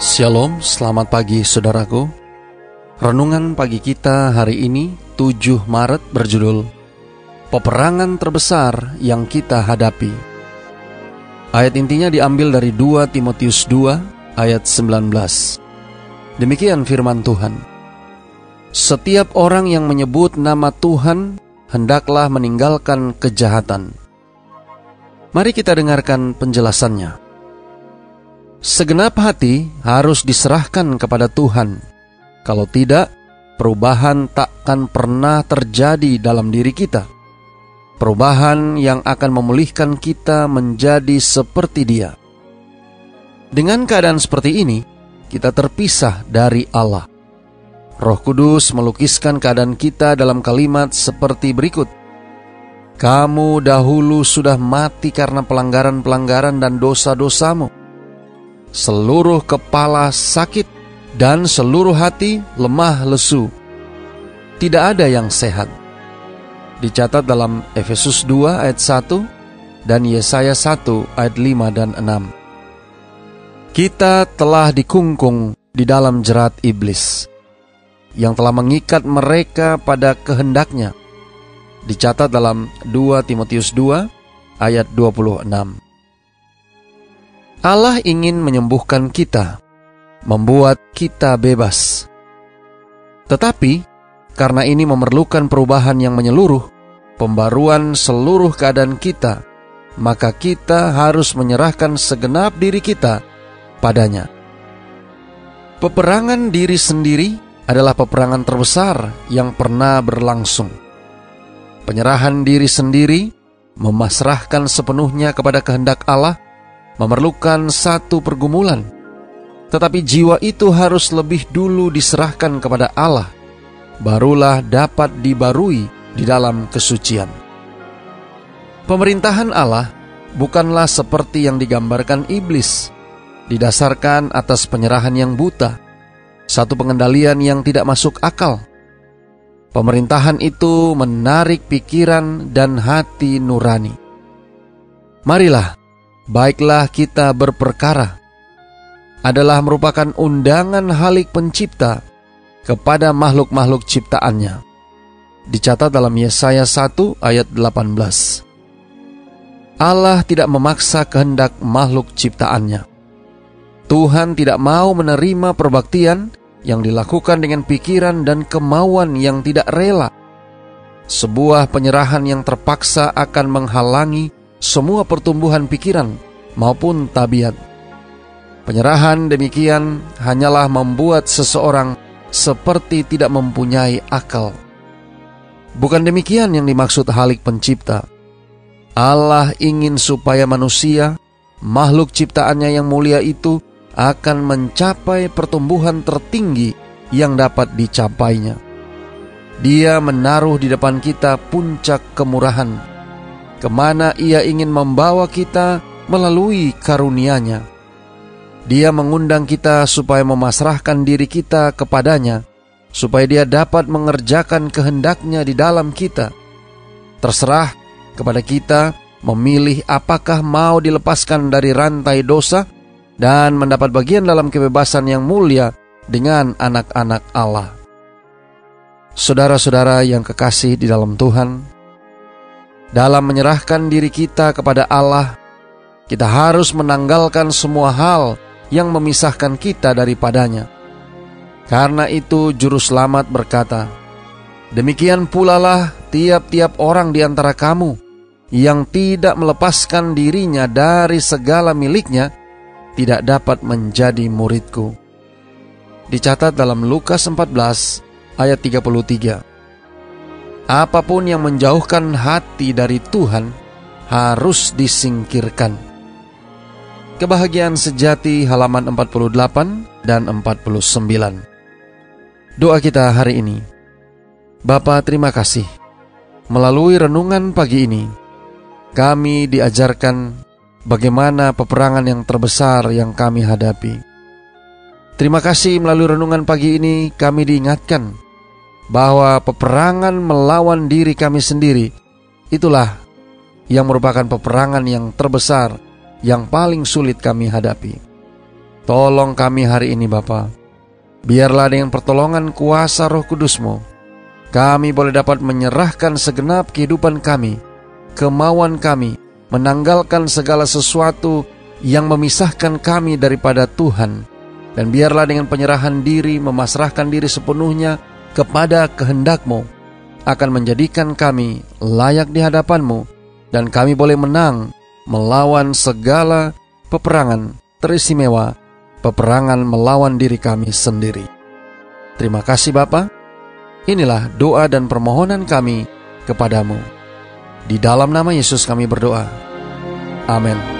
Shalom, selamat pagi saudaraku. Renungan pagi kita hari ini 7 Maret berjudul Peperangan terbesar yang kita hadapi. Ayat intinya diambil dari 2 Timotius 2 ayat 19. Demikian firman Tuhan. Setiap orang yang menyebut nama Tuhan hendaklah meninggalkan kejahatan. Mari kita dengarkan penjelasannya. Segenap hati harus diserahkan kepada Tuhan. Kalau tidak, perubahan takkan pernah terjadi dalam diri kita perubahan yang akan memulihkan kita menjadi seperti Dia. Dengan keadaan seperti ini, kita terpisah dari Allah. Roh Kudus melukiskan keadaan kita dalam kalimat seperti berikut: "Kamu dahulu sudah mati karena pelanggaran-pelanggaran dan dosa-dosamu. Seluruh kepala sakit dan seluruh hati lemah lesu. Tidak ada yang sehat." dicatat dalam Efesus 2 ayat 1 dan Yesaya 1 ayat 5 dan 6. Kita telah dikungkung di dalam jerat iblis yang telah mengikat mereka pada kehendaknya. Dicatat dalam 2 Timotius 2 ayat 26. Allah ingin menyembuhkan kita, membuat kita bebas. Tetapi karena ini memerlukan perubahan yang menyeluruh, pembaruan seluruh keadaan kita, maka kita harus menyerahkan segenap diri kita padanya. Peperangan diri sendiri adalah peperangan terbesar yang pernah berlangsung. Penyerahan diri sendiri, memasrahkan sepenuhnya kepada kehendak Allah, memerlukan satu pergumulan. Tetapi jiwa itu harus lebih dulu diserahkan kepada Allah barulah dapat dibarui di dalam kesucian. Pemerintahan Allah bukanlah seperti yang digambarkan iblis, didasarkan atas penyerahan yang buta, satu pengendalian yang tidak masuk akal. Pemerintahan itu menarik pikiran dan hati nurani. Marilah, baiklah kita berperkara. Adalah merupakan undangan halik pencipta kepada makhluk-makhluk ciptaannya. Dicatat dalam Yesaya 1 ayat 18. Allah tidak memaksa kehendak makhluk ciptaannya. Tuhan tidak mau menerima perbaktian yang dilakukan dengan pikiran dan kemauan yang tidak rela. Sebuah penyerahan yang terpaksa akan menghalangi semua pertumbuhan pikiran maupun tabiat. Penyerahan demikian hanyalah membuat seseorang seperti tidak mempunyai akal. Bukan demikian yang dimaksud Halik Pencipta. Allah ingin supaya manusia, makhluk ciptaannya yang mulia itu, akan mencapai pertumbuhan tertinggi yang dapat dicapainya. Dia menaruh di depan kita puncak kemurahan, ke mana ia ingin membawa kita melalui karunia-Nya. Dia mengundang kita supaya memasrahkan diri kita kepadanya, supaya dia dapat mengerjakan kehendaknya di dalam kita. Terserah kepada kita memilih apakah mau dilepaskan dari rantai dosa dan mendapat bagian dalam kebebasan yang mulia dengan anak-anak Allah. Saudara-saudara yang kekasih di dalam Tuhan, dalam menyerahkan diri kita kepada Allah, kita harus menanggalkan semua hal yang memisahkan kita daripadanya. Karena itu juru selamat berkata, Demikian pula lah tiap-tiap orang di antara kamu yang tidak melepaskan dirinya dari segala miliknya tidak dapat menjadi muridku. Dicatat dalam Lukas 14 ayat 33. Apa pun yang menjauhkan hati dari Tuhan harus disingkirkan. Kebahagiaan sejati halaman 48 dan 49. Doa kita hari ini. Bapa terima kasih. Melalui renungan pagi ini, kami diajarkan bagaimana peperangan yang terbesar yang kami hadapi. Terima kasih melalui renungan pagi ini kami diingatkan bahwa peperangan melawan diri kami sendiri itulah yang merupakan peperangan yang terbesar yang paling sulit kami hadapi. Tolong kami hari ini Bapa. Biarlah dengan pertolongan kuasa roh kudusmu, kami boleh dapat menyerahkan segenap kehidupan kami, kemauan kami, menanggalkan segala sesuatu yang memisahkan kami daripada Tuhan. Dan biarlah dengan penyerahan diri, memasrahkan diri sepenuhnya kepada kehendakmu akan menjadikan kami layak di hadapanmu dan kami boleh menang melawan segala peperangan teristimewa, peperangan melawan diri kami sendiri. Terima kasih Bapa. Inilah doa dan permohonan kami kepadamu. Di dalam nama Yesus kami berdoa. Amin.